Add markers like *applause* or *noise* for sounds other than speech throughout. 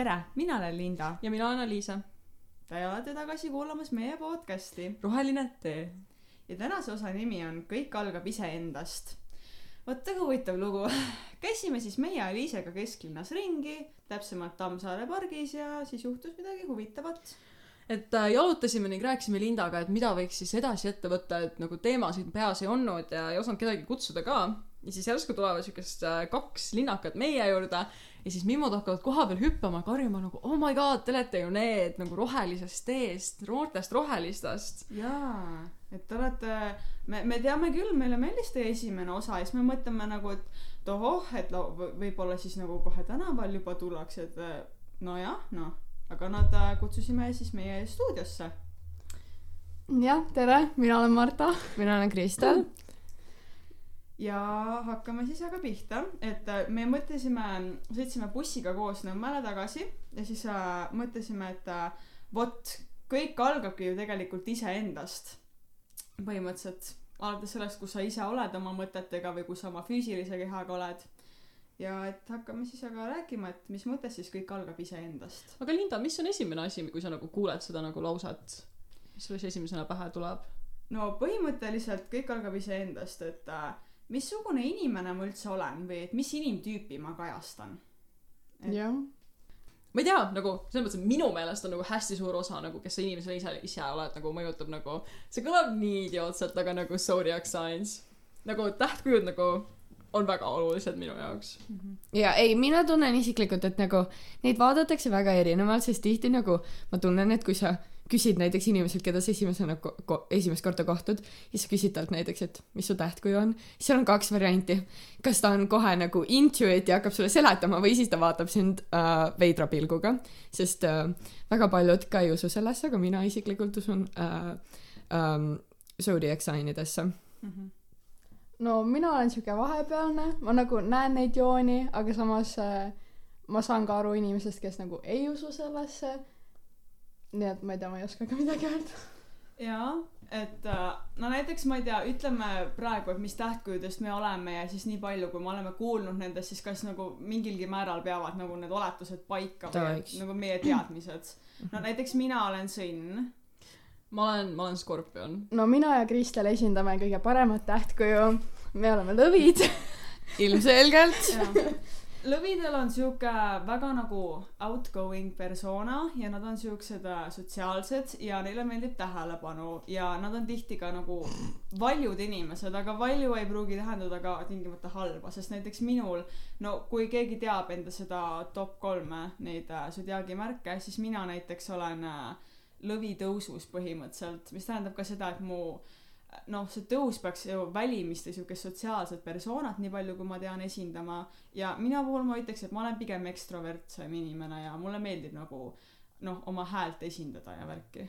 tere, mina olen Linda ja mina olen Aliisa. Te olete tagasi kuulamas meie podcasti roheline tee. ja tänase osa nimi on Kõik algab iseendast. vot väga huvitav lugu. käisime siis meie Aliisega kesklinnas ringi, täpsemalt Tammsaare pargis ja siis juhtus midagi huvitavat. et äh, jalutasime ning rääkisime Lindaga, et mida võiks siis edasi ette võtta, et nagu teemasid peas ei olnud ja ei osanud kedagi kutsuda ka. ja siis järsku tulevad siukest äh, kaks linnakat meie juurde ja siis Mimmod hakkavad kohapeal hüppama, karjuma nagu oh my god, te olete ju need nagu rohelisest teest, noortest rohelistest. jaa, et te olete, me, me teame küll, meile meeldis teie esimene osa ja siis me mõtleme nagu, et ohoh, et võib-olla siis nagu kohe tänaval juba tullakse, et eh, nojah, noh. aga nad äh, kutsusime siis meie stuudiosse. jah, tere, mina olen Marta. mina olen Kristel. Ja hakkame siis aga pihta, et äh, me mõtlesime, sõitsime bussiga koos Nõmmele tagasi ja siis äh, mõtlesime, et äh, vot kõik algabki ju tegelikult iseendast. põhimõtteliselt alates sellest, kus sa ise oled oma mõtetega või kus sa oma füüsilise kehaga oled. ja et hakkame siis aga rääkima, et mis mõttes siis kõik algab iseendast. aga Linda, mis on esimene asi, kui sa nagu kuuled seda nagu lauset, mis sulle siis esimesena pähe tuleb? no põhimõtteliselt kõik algab iseendast, et äh, missugune inimene ma üldse olen või et mis inimtüüpi ma kajastan. Et- jah. ma ei tea, nagu selles mõttes, et minu meelest on nagu hästi suur osa nagu, kes sa inimesena ise, ise oled, nagu mõjutab nagu, see kõlab nii idiootselt, aga nagu zodiac signs. nagu tähtkujud nagu on väga olulised minu jaoks. ja ei, mina tunnen isiklikult, et nagu neid vaadatakse väga erinevalt, sest tihti nagu ma tunnen, et kui sa küsid näiteks inimeselt, keda sa esimesena ko- ko- esimest korda kohtud sa küsid talt näiteks, et mis su tähtkuju on, siis seal on kaks varianti. kas ta on kohe nagu into it ja hakkab sulle seletama või siis ta vaatab sind äh, veidra pilguga, sest äh, väga paljud ka ei usu sellesse, aga mina isiklikult usun äh, ähm, zodiac signidesse. no mina olen siuke vahepealne, ma nagu näen neid jooni, aga samas äh, ma saan ka aru inimesest, kes nagu ei usu sellesse. Nii et ma ei tea, ma ei oska ka midagi öelda. jaa, et äh, no näiteks ma ei tea, ütleme praegu, et mis tähtkujudest me oleme ja siis nii palju, kui me oleme kuulnud nendest, siis kas nagu mingilgi määral peavad nagu need oletused paika või nagu meie teadmised. no näiteks mina olen sõnn. ma olen, ma olen skorpion. no mina ja Kristel esindame kõige paremat tähtkuju. me oleme lõvid. ilmselgelt. Lõvidel on sihuke väga nagu outgoing persona ja nad on siuksed äh, sotsiaalsed ja neile meeldib tähelepanu ja nad on tihti ka nagu valjud inimesed, aga valju ei pruugi tähendada ka tingimata halba, sest näiteks minul, no kui keegi teab enda seda top kolme neid äh, sodiaagi märke, siis mina näiteks olen äh, lõvi tõusus põhimõtteliselt, mis tähendab ka seda, et mu noh, see tõus peaks ju välimist ja siukest sotsiaalset persoonat, nii palju kui ma tean, esindama ja mina puhul ma ütleks, et ma olen pigem ekstrovertsem inimene ja mulle meeldib nagu noh, oma häält esindada ja värki.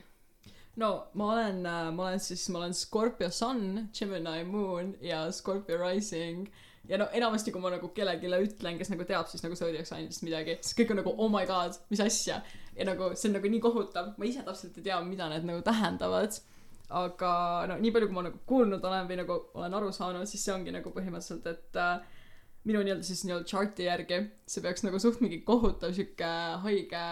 no ma olen, ma olen siis, ma olen Scorpio sun, Gemini moon ja Scorpio rising ja no enamasti, kui ma nagu kellelegi ütlen, kes nagu teab siis nagu zodiac sign'ist midagi, siis kõik on nagu oh my god, mis asja. ja nagu see on nagu nii kohutav, ma ise täpselt ei tea, mida need nagu tähendavad. Aga no nii palju, kui ma nagu kuulnud olen või nagu olen aru saanud, siis see ongi nagu põhimõtteliselt, et äh, minu nii-öelda siis nii-öelda chart'i järgi see peaks nagu suht mingi kohutav sihuke haige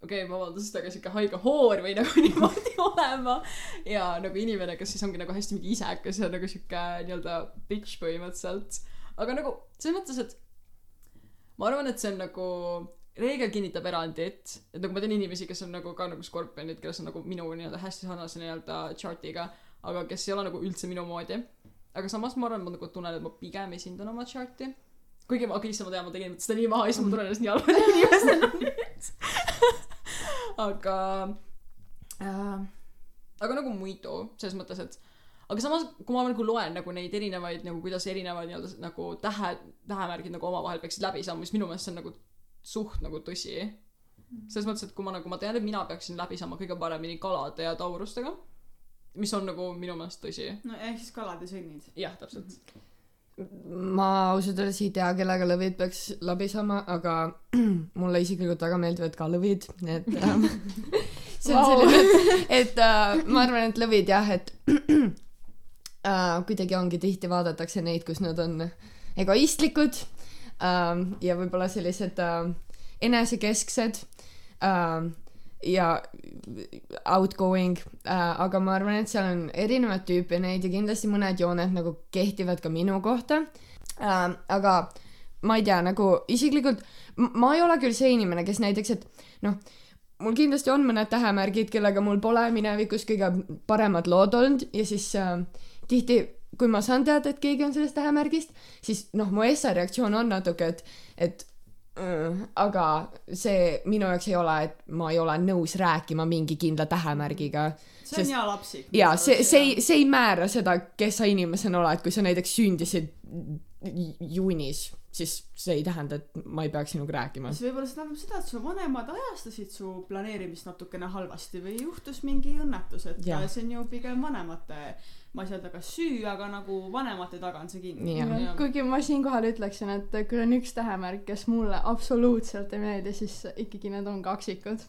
okei okay,, vabandust, aga sihuke haige hoor või nagu *laughs* niimoodi olema ja nagu inimene, kes siis ongi nagu hästi mingi isekas ja nagu sihuke nii-öelda bitch põhimõtteliselt. aga nagu selles mõttes, et ma arvan, et see on nagu reegel kinnitab erandit, et nagu ma tean inimesi, kes on nagu ka nagu skorpionid, kes on nagu minu nii-öelda hästi sarnase nii-öelda chart'iga, aga kes ei ole nagu üldse minu moodi. aga samas ma arvan, ma nagu tunnen, et ma pigem esindan oma chart'i. kuigi ma, issand, ma tean, ma tegin seda nii maha ja siis ma tunnen ennast nii halvasti *laughs* inimesena nüüd. *laughs* aga äh,, aga nagu muidu, selles mõttes, et aga samas, kui ma nagu loen nagu neid erinevaid nagu kuidas erinevad nii-öelda nagu tähe, tähemärgid nagu omavahel peaksid läbi saama, siis minu meelest see on nagu suht nagu tõsi. selles mõttes, et kui ma nagu, ma tean, et mina peaksin läbi saama kõige paremini kalade ja taurustega, mis on nagu minu meelest tõsi. no ehk siis kalad ja sõnnid. jah, täpselt. ma ausalt öeldes ei tea, kellega lõvid peaks läbi saama, aga *clears throat* mulle isiklikult väga meeldivad ka lõvid, et ähm, *laughs* *laughs* see on Vau. selline, et äh, ma arvan, et lõvid jah, et *clears throat* äh, kuidagi ongi tihti vaadatakse neid, kus nad on egoistlikud ja võib-olla sellised äh, enesekesksed äh, ja outgoing äh,, aga ma arvan, et seal on erinevat tüüpi neid ja kindlasti mõned jooned nagu kehtivad ka minu kohta äh,. aga ma ei tea, nagu isiklikult ma ei ole küll see inimene, kes näiteks, et noh, mul kindlasti on mõned tähemärgid, kellega mul pole minevikus kõige paremad lood olnud ja siis äh, tihti, kui ma saan teada, et keegi on sellest tähemärgist, siis noh, mu essa-reaktsioon on natuke, et, et äh, aga see minu jaoks ei ole, et ma ei ole nõus rääkima mingi kindla tähemärgiga. see on Sest- hea lapsik. jaa, see, see ei, see ei määra seda, kes sa inimesena oled, kui sa näiteks sündisid ju- juunis, siis see ei tähenda, et ma ei peaks sinuga rääkima. siis võib-olla see tähendab seda, et su vanemad ajastasid su planeerimist natukene halvasti või juhtus mingi õnnetus, et Jah. see on ju pigem vanemate, ma ei saa öelda, kas süü, aga nagu vanemate taga on see kinni. Jah. Jah. kuigi ma siinkohal ütleksin, et kui on üks tähemärk, kes mulle absoluutselt ei meeldi, siis ikkagi need on kaksikud.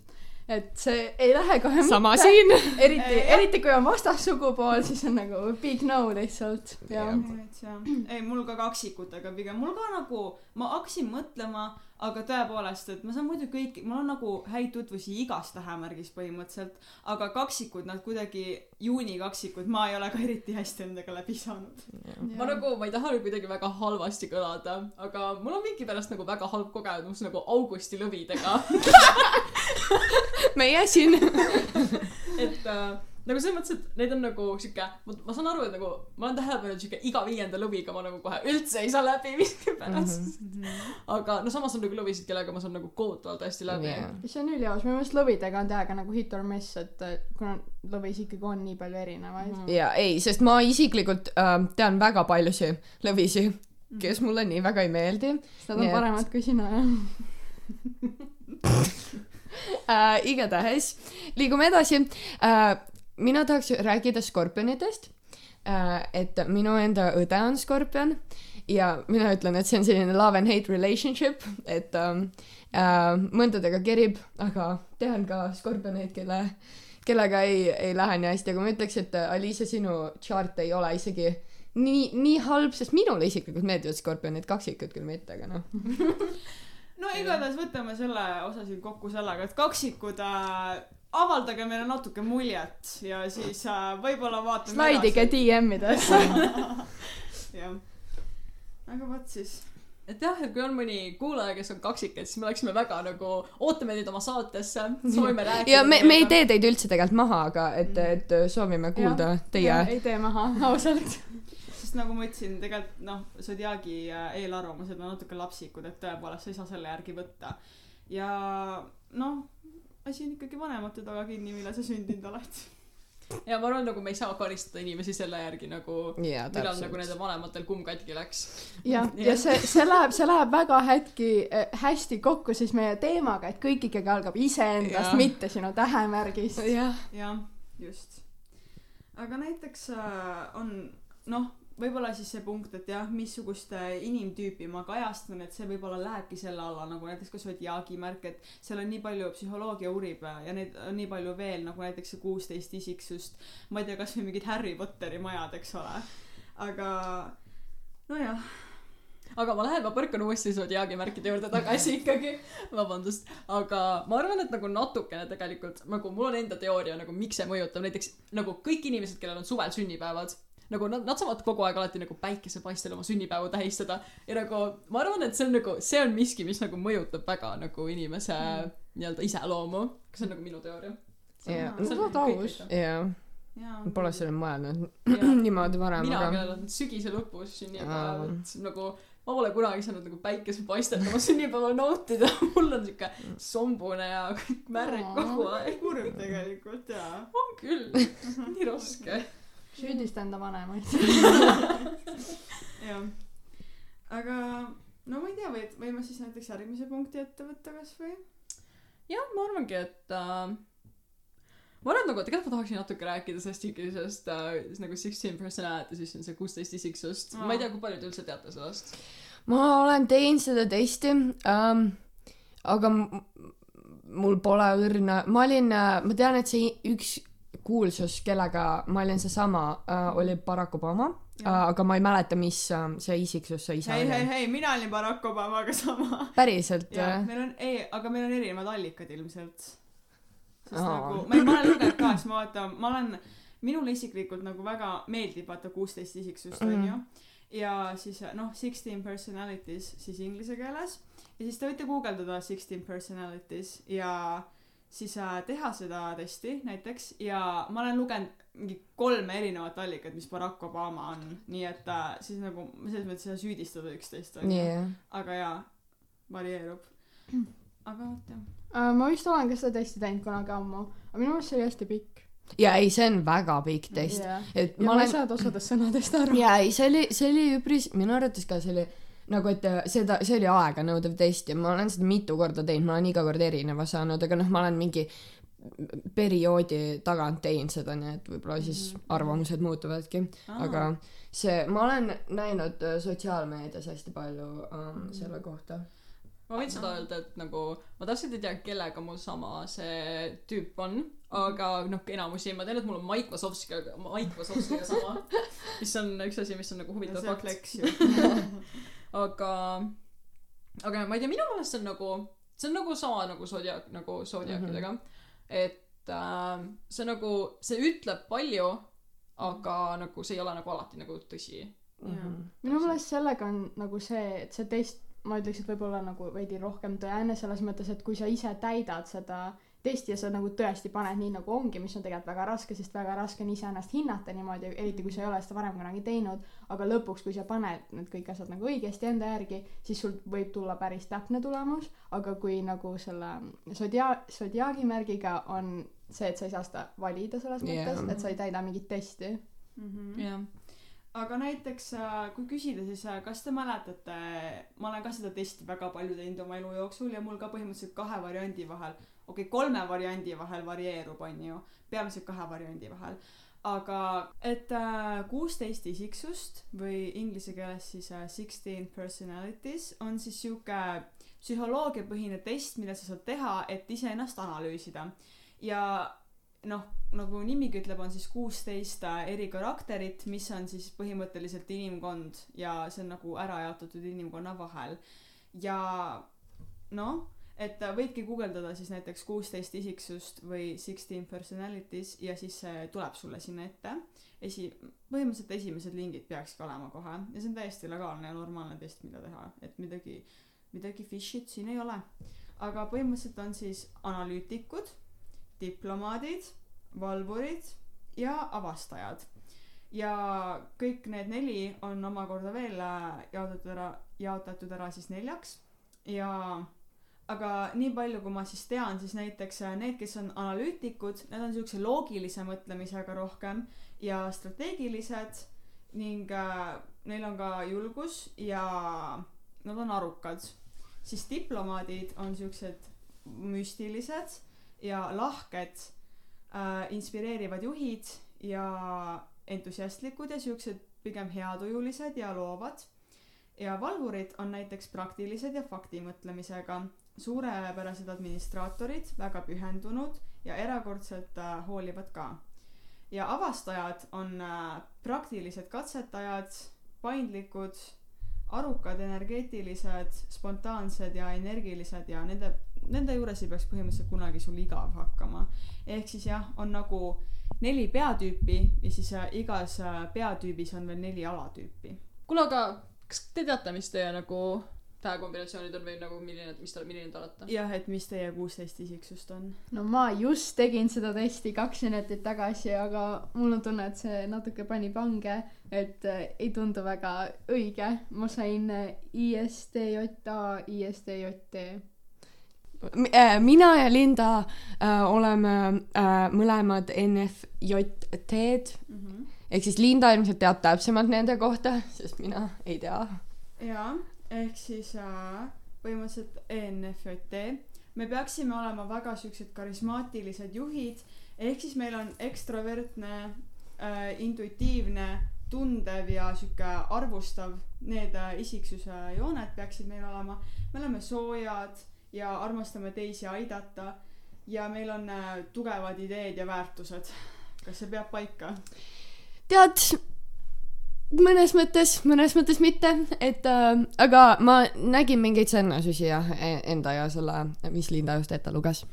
Et see ei lähe kohe sama mitte. siin. *laughs* eriti, eriti kui on vastassugupool, siis on nagu big no lihtsalt. ei mul ka kaksikutega pigem, mul ka nagu, ma hakkasin mõtlema, aga tõepoolest, et ma saan muidu kõik, mul on nagu häid tutvusi igas tähemärgis põhimõtteliselt, aga kaksikud, nad kuidagi, juuni kaksikud, ma ei ole ka eriti hästi nendega läbi saanud. ma nagu, ma ei taha nüüd kuidagi väga halvasti kõlada, aga mul on mingipärast nagu väga halb kogemus nagu Augusti lõvidega. *laughs* meie siin. et äh, nagu selles mõttes, et neid on nagu sihuke, ma saan aru, et nagu ma olen tähele pannud, sihuke iga viienda lõviga ma nagu kohe üldse ei saa läbi miskipärast mm. -hmm. aga no samas on nagu lõvisid, kellega ma saan nagu kohutavalt hästi läbi yeah.. see on üliaus, minu meelest lõvidega on täiega nagu hit or miss, et äh, kuna lõvis ikkagi on nii palju erinevaid mm. ja ei, sest ma isiklikult äh, tean väga paljusid lõvisi, kes mulle nii väga ei meeldi -hmm. Nad on et- paremad kui sina, jah. *laughs* *laughs* äh,. igatahes liigume edasi äh,. mina tahaks rääkida skorpionitest äh,. et minu enda õde on skorpion ja mina ütlen, et see on selline love and hate relationship, et ähm, äh, mõndadega kerib, aga tean ka skorpioneid, kelle, kellega ei, ei lähe nii hästi, aga ma ütleks, et äh, Aliise, sinu chart ei ole isegi nii, nii halb, sest minule isiklikult meeldivad skorpionid, kaksikud küll mitte, aga noh. *laughs* no igatahes võtame selle osa siin kokku sellega, et kaksikud äh, avaldage meile natuke muljet ja siis äh, võib-olla vaatame slaidige DM-idesse. *laughs* jah, aga vot siis. et jah, et kui on mõni kuulaja, kes on kaksik, et siis me oleksime väga nagu, ootame teid oma saatesse, soovime rääkida. ja me, me ei tee teid üldse tegelikult maha, aga et, et soovime kuulda teie ei tee maha, ausalt. Sest nagu ma ütlesin, tegelikult noh, Zodiaagi äh, eelarvamused on natuke lapsikud, et tõepoolest sa ei saa selle järgi võtta. ja noh, asi on ikkagi vanemate taga kinni, millal sa sündinud oled. *laughs* ja ma arvan, nagu me ei saa karistada inimesi selle järgi nagu, jaa, millal nagu nende vanematel kumm katki läks. jah, *laughs* ja see, see läheb, see läheb väga hätki, hästi kokku siis meie teemaga, et kõik ikkagi algab iseendast, mitte sinu tähemärgist. jah, jah, just. aga näiteks äh, on noh, võib-olla siis see punkt, et jah, missugust inimtüüpi ma kajastan, et see võib-olla lähebki selle alla nagu näiteks ka Zodiaagi märk, et seal on nii palju psühholoogia uurib ja neid on nii palju veel nagu näiteks see kuusteist isiksust. ma ei tea, kasvõi mingid Harry Potteri majad, eks ole. aga nojah, aga ma lähen, ma põrkan uuesti Zodiaagi märkide juurde tagasi ikkagi, vabandust, aga ma arvan, et nagu natukene tegelikult nagu mul on enda teooria nagu miks see mõjutab, näiteks nagu kõik inimesed, kellel on suvel sünnipäevad nagu nad, nad saavad kogu aeg alati nagu päikesepaistel oma sünnipäeva tähistada ja nagu ma arvan, et see on nagu, see on miski, mis nagu mõjutab väga nagu inimese mm. nii-öelda iseloomu, kas see on nagu minu teooria? Jah. See on aus. ma pole sellele mõelnud *laughs* niimoodi varem, mina, aga kellel on sügise lõpus sünnipäev et nagu ma pole kunagi saanud nagu päikesepaistet oma *laughs* sünnipäeval nautida, *laughs* mul on siuke sombune ja kõik märg kogu aeg. kurb tegelikult jaa. on küll, nii raske. Süüdista enda vanemaid. *laughs* jah. aga no ma ei tea, või võime siis näiteks järgmise punkti ette võtta kasvõi. jah, ma arvangi, et äh, ma arvan nagu, tegelikult ma tahaksin natuke rääkida sellest tükisest äh, nagu sixteen personality, siis on see kuusteist isiksust Aa. ma ei tea, kui palju te üldse teate sellest. ma olen teinud seda testi ähm,, aga mul pole õrna, ma olin, ma tean, et see üks kuulsus, kellega ma olin seesama äh,, oli Barack Obama aga ma ei mäleta, mis äh, see isiksus see isa hei, hei, oli. hei, mina olin Barack Obamaga sama. päriselt või? meil on, ei, aga meil on erinevad allikad ilmselt. sest Aa. nagu, ma ei, ma olen lugenud ka, siis ma vaatan, ma olen, minule isiklikult nagu väga meeldib vaata kuusteist isiksust Mhm. onju. ja siis noh, sixteen personalities siis inglise keeles ja siis te võite guugeldada sixteen personalities ja siis äh, teha seda testi näiteks ja ma olen lugenud mingi kolme erinevat allikat, mis Barack Obama on, nii et äh, siis nagu selles mõttes ei saa süüdistada üksteist onju nii, aga jaa, varieerub. aga vot jah. Äh, ma vist olen ka seda testi teinud kunagi ammu, aga minu meelest see oli hästi pikk. ja ei, see on väga pikk test, ja et ma ma ei olen, saanud osadest sõnadest aru. ja ei, see oli, see oli üpris, minu arvates ka see oli nagu, et äh, seda, see oli aeganõudev test ja ma olen seda mitu korda teinud, ma olen iga kord erineva saanud, aga noh, ma olen mingi perioodi tagant teinud seda, nii et võib-olla siis Mhm. arvamused muutuvadki, aga see, ma olen näinud äh, sotsiaalmeedias hästi palju um, selle kohta. ma võin seda öelda, et nagu ma täpselt ei tea, kellega mul sama see tüüp on, aga noh, enamusi ma tean, et mul on Mike Wazowskiga, Mike Wazowskiga sama, *laughs* mis on üks asi, mis on nagu huvitav fakt. *laughs* aga, aga ma ei tea, minu meelest see on nagu, see on nagu sama nagu Zodiac, nagu Zodiacidega mm. -hmm. et äh, see nagu, see ütleb palju, aga nagu see ei ole nagu alati nagu tõsi. Mhm. minu meelest sellega on nagu see, et see test, ma ütleks, et võib-olla nagu veidi rohkem tõene selles mõttes, et kui sa ise täidad seda testi ja sa nagu tõesti paned nii nagu ongi, mis on tegelikult väga raske, sest väga raske on iseennast hinnata niimoodi, eriti kui sa ei ole seda varem kunagi teinud, aga lõpuks, kui sa paned need kõik asjad nagu õigesti enda järgi, siis sul võib tulla päris täpne tulemus, aga kui nagu selle sodia-, sodiaagi märgiga on see, et sa ei saa seda valida selles Jah. mõttes, et sa ei täida mingit testi. jah. aga näiteks äh, kui küsida, siis äh, kas te mäletate, ma olen ka seda testi väga palju teinud oma elu jooksul ja mul ka põhimõtteliselt kahe variandi vahel, okei okay,, kolme variandi vahel varieerub, onju, peamiselt kahe variandi vahel. aga et kuusteist äh, isiksust või inglise keeles siis äh, sixteen personalities on siis sihuke psühholoogiapõhine test, mida sa saad teha, et iseennast analüüsida. ja noh, nagu nimigi ütleb, on siis kuusteist eri karakterit, mis on siis põhimõtteliselt inimkond ja see on nagu ära jaotatud inimkonna vahel. ja noh, et võidki guugeldada siis näiteks kuusteist isiksust või sixteen personalities ja siis see tuleb sulle sinna ette. esi, põhimõtteliselt esimesed lingid peakski olema kohe ja see on täiesti legaalne ja normaalne test, mida teha, et midagi, midagi fish'it siin ei ole. aga põhimõtteliselt on siis analüütikud, diplomaadid, valvurid ja avastajad. ja kõik need neli on omakorda veel äh, jaotatud ära, jaotatud ära siis neljaks ja aga nii palju, kui ma siis tean, siis näiteks äh, need, kes on analüütikud, need on siukse loogilise mõtlemisega rohkem ja strateegilised ning äh, neil on ka julgus ja nad on arukad. siis diplomaadid on siuksed müstilised ja lahked äh, inspireerivad juhid ja entusiastlikud ja siuksed pigem heatujulised ja loovad. ja valvurid on näiteks praktilised ja faktimõtlemisega, suurepärased administraatorid, väga pühendunud ja erakordselt äh, hoolivad ka. ja avastajad on äh, praktilised katsetajad, paindlikud, arukad, energeetilised, spontaansed ja energilised ja nende, nende juures ei peaks põhimõtteliselt kunagi sul igav hakkama. ehk siis jah, on nagu neli peatüüpi ja siis äh, igas peatüübis on veel neli alatüüpi. kuule, aga kas te teate, mis teie nagu tähekombinatsioonid on või nagu milline, mis te, milline te olete? jah, et mis teie kuusteist isiksust on? no ma just tegin seda testi kaks minutit tagasi, aga mul on tunne, et see natuke pani pange, et äh, ei tundu väga õige. ma sain äh, ISTJA, ISTJT. äh, mina ja Linda äh, oleme äh, mõlemad NFJT-d Mhm. ehk siis Linda ilmselt teab täpsemalt nende kohta, sest mina ei tea. jaa, ehk siis äh, põhimõtteliselt ENFJT. me peaksime olema väga siuksed karismaatilised juhid, ehk siis meil on ekstravertne äh,, intuitiivne, tundev ja sihuke arvustav, need äh, isiksuse jooned peaksid meil olema. me oleme soojad ja armastame teisi aidata ja meil on äh, tugevad ideed ja väärtused. kas see peab paika? tead, mõnes mõttes, mõnes mõttes mitte, et äh, aga ma nägin mingeid sarnasusi jah, enda ja selle, mis Linda just ette luges.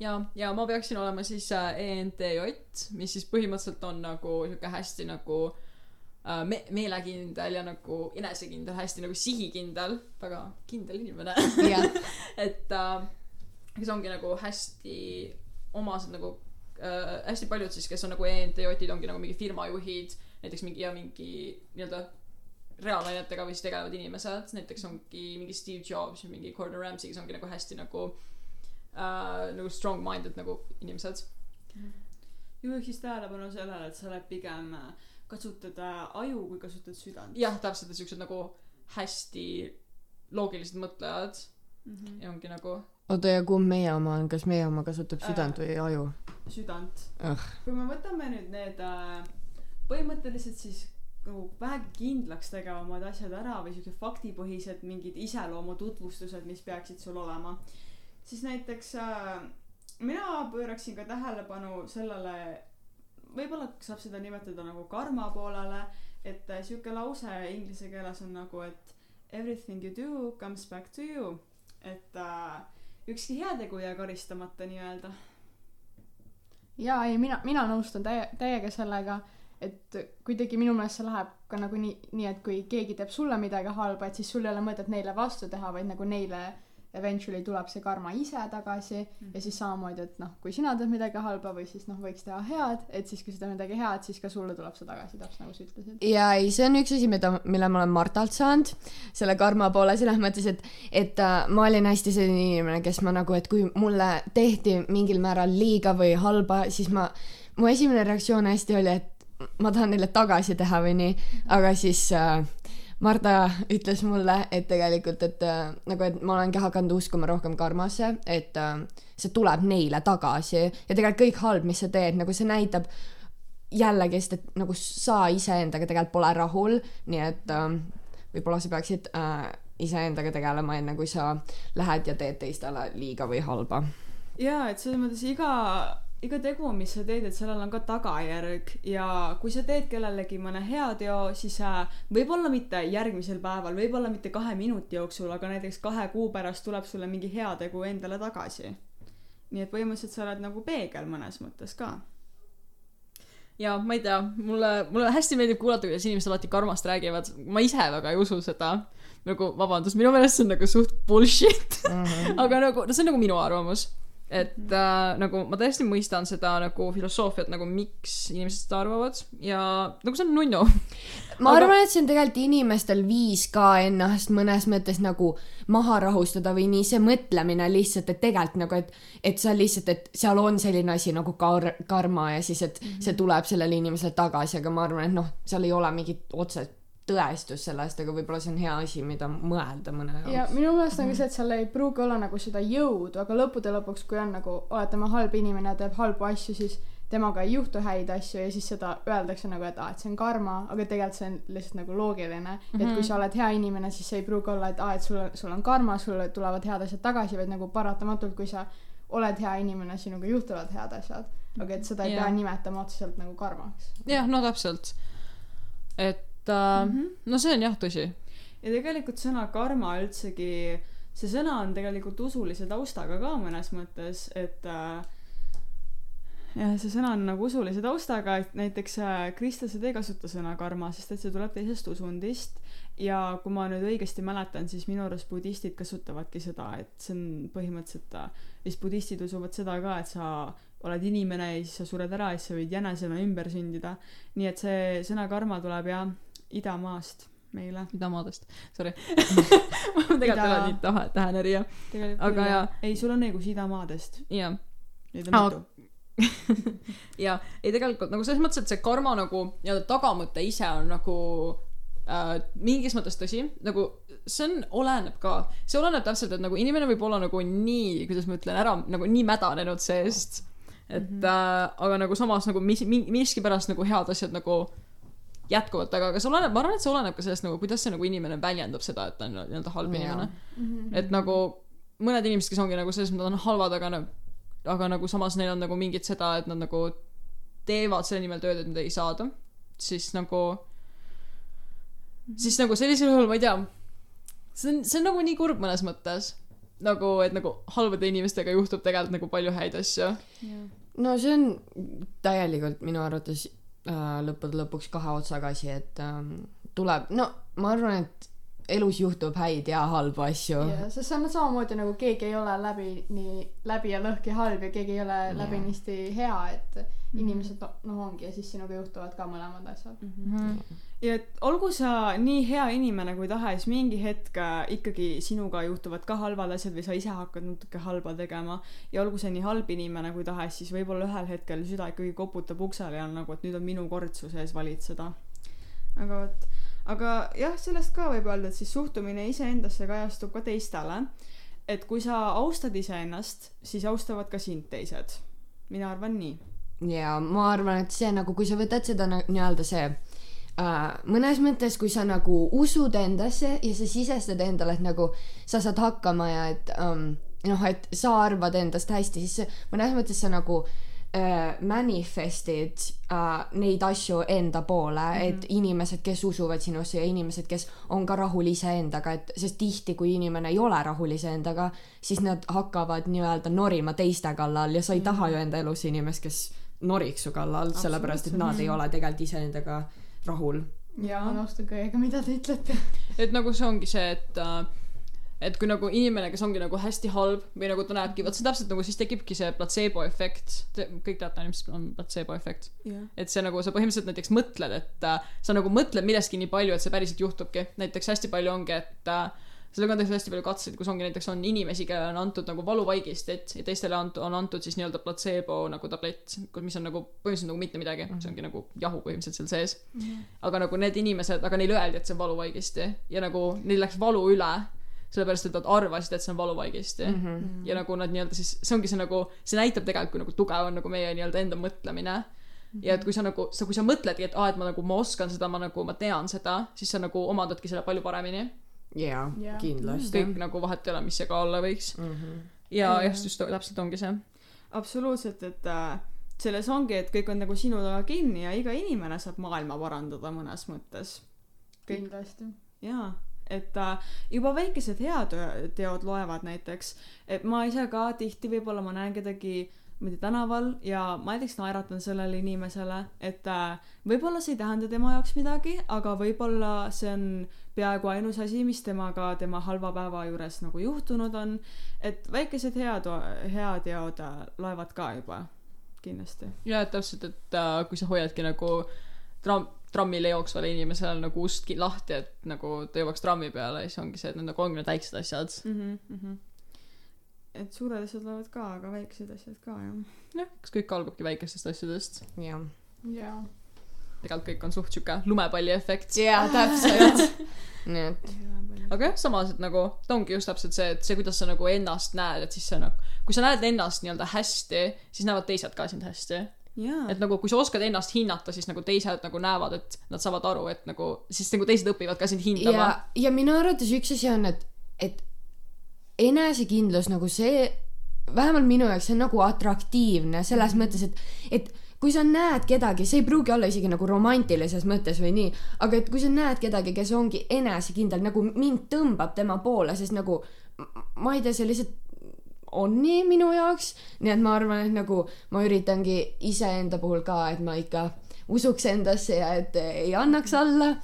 ja, ja ma peaksin olema siis äh, ENTJ, mis siis põhimõtteliselt on nagu sihuke hästi nagu äh, me-, meelekindel ja nagu enesekindel, hästi nagu sihikindel, väga kindel inimene. jah, *laughs* et äh, kes ongi nagu hästi omased nagu äh, hästi paljud siis, kes on nagu ENTJ-id, ongi nagu mingi firmajuhid, näiteks mingi ja mingi nii-öelda reaalainetega või siis tegelevad inimesed, näiteks ongi mingi Steve Jobs ja mingi Gordon Ramsay, kes ongi nagu hästi nagu äh, nagu strong-minded nagu inimesed. juhiks siis tähelepanu sellele, et sa oled pigem äh, kasutad äh, aju, kui kasutad südant. jah, täpselt, et siuksed nagu hästi loogilised mõtlejad mm. -hmm. ja ongi nagu oota ja kumb meie oma on, kas meie oma kasutab Äh. südant või aju? südant Ugh.. kui me võtame nüüd need äh, põhimõtteliselt siis nagu vähegi kindlaks tegevamad asjad ära või siuksed faktipõhised mingid iseloomu tutvustused, mis peaksid sul olema, siis näiteks äh, mina pööraksin ka tähelepanu sellele, võib-olla saab seda nimetada nagu karma poolele, et äh, siuke lause inglise keeles on nagu, et everything you do comes back to you, et äh, ükski heategu ei jää karistamata nii-öelda. Jaa, ei mina, mina nõustun täie, täiega sellega, et kuidagi minu meelest see läheb ka nagu nii, nii et kui keegi teeb sulle midagi halba, et siis sul ei ole mõtet neile vastu teha, vaid nagu neile eventually tuleb see karma ise tagasi mm -hmm. ja siis samamoodi, et noh, kui sina teed midagi halba või siis noh, võiks teha head, et siis kui sa teed midagi head, siis ka sulle tuleb see tagasi, täpselt nagu sa ütlesid. ja ei, see on üks asi, mida, mille ma olen Martalt saanud, selle karma poole selles mõttes, et, et äh, ma olin hästi selline inimene, kes ma nagu, et kui mulle tehti mingil määral liiga või halba, siis ma, mu esimene reaktsioon hästi oli, et ma tahan neile tagasi teha või nii, aga siis äh, Marta ütles mulle, et tegelikult, et äh, nagu, et ma olengi hakanud uskuma rohkem karmasse, et äh, see tuleb neile tagasi ja tegelikult kõik halb, mis sa teed, nagu see näitab jällegist, et nagu sa iseendaga tegelikult pole rahul, nii et äh, võib-olla sa peaksid äh, iseendaga tegelema, enne kui sa lähed ja teed teistele liiga või halba. jaa, et selles mõttes iga, iga tegu, mis sa teed, et sellel on ka tagajärg ja kui sa teed kellelegi mõne heateo, siis äh, võib-olla mitte järgmisel päeval, võib-olla mitte kahe minuti jooksul, aga näiteks kahe kuu pärast tuleb sulle mingi heategu endale tagasi. nii et põhimõtteliselt sa oled nagu peegel mõnes mõttes ka. ja ma ei tea, mulle, mulle hästi meeldib kuulata, kuidas inimesed alati karmast räägivad. ma ise väga ei usu seda. nagu vabandust, minu meelest see on nagu suht bullshit. *laughs* aga nagu, no see on nagu minu arvamus. Et äh, nagu ma täiesti mõistan seda nagu filosoofiat nagu miks inimesed seda arvavad ja nagu see on nunnu. ma Aga- arvan, et see on tegelikult inimestel viis ka ennast mõnes mõttes nagu maha rahustada või nii see mõtlemine lihtsalt, et tegelikult nagu, et, et sa lihtsalt, et seal on selline asi nagu kar-, karma ja siis, et mm -hmm. see tuleb sellele inimesele tagasi, aga ma arvan, et noh, seal ei ole mingit otseselt tõestust sellest, aga võib-olla see on hea asi, mida mõelda mõne ja jaoks. minu meelest on ka see, et seal ei pruugi olla nagu seda jõudu, aga lõppude lõpuks, kui on nagu, oletame, halb inimene ja teeb halbu asju, siis temaga ei juhtu häid asju ja siis seda öeldakse nagu, et aa, et see on karma, aga tegelikult see on lihtsalt nagu loogiline mm. -hmm. et kui sa oled hea inimene, siis see ei pruugi olla, et aa, et sul, sul on karma, sulle tulevad head asjad tagasi, vaid nagu paratamatult, kui sa oled hea inimene, sinuga juhtuvad head asjad. aga et seda ei Jaa. pea nimetama otseselt nagu karmaks. jah, no täpselt. et äh, mm, -hmm. no see on jah tõsi. ja tegelikult sõna karma üldsegi, see sõna on tegelikult usulise taustaga ka mõnes mõttes, et äh, jah, see sõna on nagu usulise taustaga, et näiteks äh, kristlased ei kasuta sõna karma, sest et see tuleb teisest usundist ja kui ma nüüd õigesti mäletan, siis minu arust budistid kasutavadki seda, et see on põhimõtteliselt äh, vist budistid usuvad seda ka, et sa oled inimene ja siis sa sured ära ja siis sa võid jänesena ümber sündida. nii et see sõna karma tuleb jah idamaast meile. idamaadest, sorry. *laughs* ma tegelikult Ida- ole nii tahe, tähenärija. Aga jaa. ei, sul on õigus idamaadest, jah. neid on mitu. *laughs* ja ei tegelikult nagu selles mõttes, et see karma nagu nii-öelda tagamõte ise on nagu äh, mingis mõttes tõsi, nagu see on, oleneb ka, see oleneb täpselt, et nagu inimene võib olla nagu nii, kuidas ma ütlen, ära nagu nii mädanenud seest, et mm -hmm. äh, aga nagu samas nagu mis, miskipärast nagu head asjad nagu jätkuvad taga, aga see oleneb, ma arvan, et see oleneb ka sellest nagu, kuidas see nagu inimene väljendab seda, et ta on nii-öelda halb Jaa. inimene. et nagu mõned inimesed, kes ongi nagu selles mõttes on halvad, aga nagu aga nagu samas neil on nagu mingit seda, et nad nagu teevad selle nimel tööd, et nad ei saada, siis nagu siis nagu sellisel juhul ma ei tea see on see on nagu nii kurb mõnes mõttes nagu et nagu halbade inimestega juhtub tegelikult nagu palju häid asju no see on täielikult minu arvates lõppude lõpuks kahe otsaga asi, et ähm, tuleb, no ma arvan, et elus juhtub häid ja halbu asju. jah, sest see on samamoodi nagu keegi ei ole läbi nii läbi ja lõhki halb ja keegi ei ole Jah. läbinisti hea, et inimesed no- noh ongi ja siis sinuga juhtuvad ka mõlemad asjad. ja et olgu sa nii hea inimene kui tahes, mingi hetk äh, ikkagi sinuga juhtuvad ka halvad asjad või sa ise hakkad natuke halba tegema ja olgu see nii halb inimene kui tahes, siis võib-olla ühel hetkel süda ikkagi koputab uksele ja on nagu, et nüüd on minu kord su sees valitseda. aga vot, aga jah, sellest ka võib öelda, et siis suhtumine iseendasse kajastub ka teistele. et kui sa austad iseennast, siis austavad ka sind teised. mina arvan nii. ja ma arvan, et see nagu, kui sa võtad seda nii-öelda see äh, mõnes mõttes, kui sa nagu usud endasse ja sa sisestad endale, et nagu sa saad hakkama ja et um, noh, et sa arvad endast hästi, siis mõnes mõttes sa nagu äh, manifestid äh, neid asju enda poole mm, -hmm. et inimesed, kes usuvad sinusse ja inimesed, kes on ka rahul iseendaga, et sest tihti, kui inimene ei ole rahul iseendaga, siis nad hakkavad nii-öelda norima teiste kallal ja sa ei taha ju enda elus inimest, kes noriks su kallal, sellepärast et nad ei ole tegelikult iseendaga rahul. ja ma nõustun kõigega, mida te ütlete. et nagu see ongi see et äh, et kui nagu inimene kes ongi nagu hästi halb või nagu ta näebki vot see täpselt nagu siis tekibki see platseebo efekt. Te, kõik teate mis on platseebo efekt? Jah. et see nagu sa põhimõtteliselt näiteks mõtled et äh, sa nagu mõtled millestki nii palju et see päriselt juhtubki. Näiteks hästi palju ongi et äh, sellega on tehtud hästi palju katseid kus ongi näiteks on inimesi kellele on antud nagu valuvaigistit ja teistele on, on antud siis nii-öelda platseebo nagu tablett mis on nagu põhimõtteliselt nagu mitte midagi. See ongi nagu jahu põhimõtteliselt seal sees. Aga nagu need inimesed aga neile öeldi et see on valuvaigisti ja nagu neil läks valu üle sellepärast et nad arvasid et see on valuvaigisti mm -hmm. ja nagu nad nii-öelda siis see ongi see nagu see näitab tegelikult kui nagu tugev on nagu meie nii-öelda enda mõtlemine. Ja et kui sa nagu sa kui sa mõtledki et aa et ma nagu ma oskan seda ma nagu ma tean seda siis sa nagu omandadki selle palju paremini. Jaa kindlasti. kõik nagu vahet ei ole mis see ka olla võiks. Ja jah just täpselt ongi see. Absoluutselt, et äh, selles ongi, et kõik on nagu sinu taga kinni ja iga inimene saab maailma parandada mõnes mõttes. kindlasti. jaa, et äh, juba väikesed head teod loevad näiteks, et ma ise ka tihti võib-olla ma näen kedagi ma ei tea tänaval ja ma näiteks naeratan sellele inimesele, et äh, võib-olla see ei tähenda tema jaoks midagi, aga võib-olla see on peaaegu ainus asi, mis temaga tema halva päeva juures nagu juhtunud on. et väikesed head, heateod äh, loevad ka juba kindlasti. ja täpselt et äh, kui sa hoiadki nagu tramm trammile jooksvale inimesele nagu ust lahti et nagu ta jõuaks trammi peale siis ongi see et need nagu ongi need väiksed asjad mm. -hmm. et suured asjad loevad ka, aga väiksed asjad ka jah. jah kas kõik algabki väikestest asjadest jah. jaa. tegelikult kõik on suht siuke lumepalli efekt jaa, *laughs* täpselt. nii et aga jah samas et nagu ta ongi just täpselt see et see kuidas sa nagu ennast näed et siis see nagu kui sa näed ennast nii-öelda hästi siis näevad teised ka sind hästi jaa. Et nagu kui sa oskad ennast hinnata siis nagu teised nagu näevad et nad saavad aru et nagu siis nagu teised õpivad ka sind hindama. Ja, minu arvates üks asi on, et, et enesekindlus nagu see, vähemalt minu jaoks see on nagu atraktiivne selles mõttes, et, et kui sa näed kedagi, see ei pruugi olla isegi nagu romantilises mõttes või nii, aga et kui sa näed kedagi, kes ongi enesekindel, nagu mind tõmbab tema poole, sest nagu ma ei tea, see lihtsalt on nii minu jaoks, nii et ma arvan, et nagu ma üritangi iseenda puhul ka, et ma ikka usuks endasse ja et ei annaks alla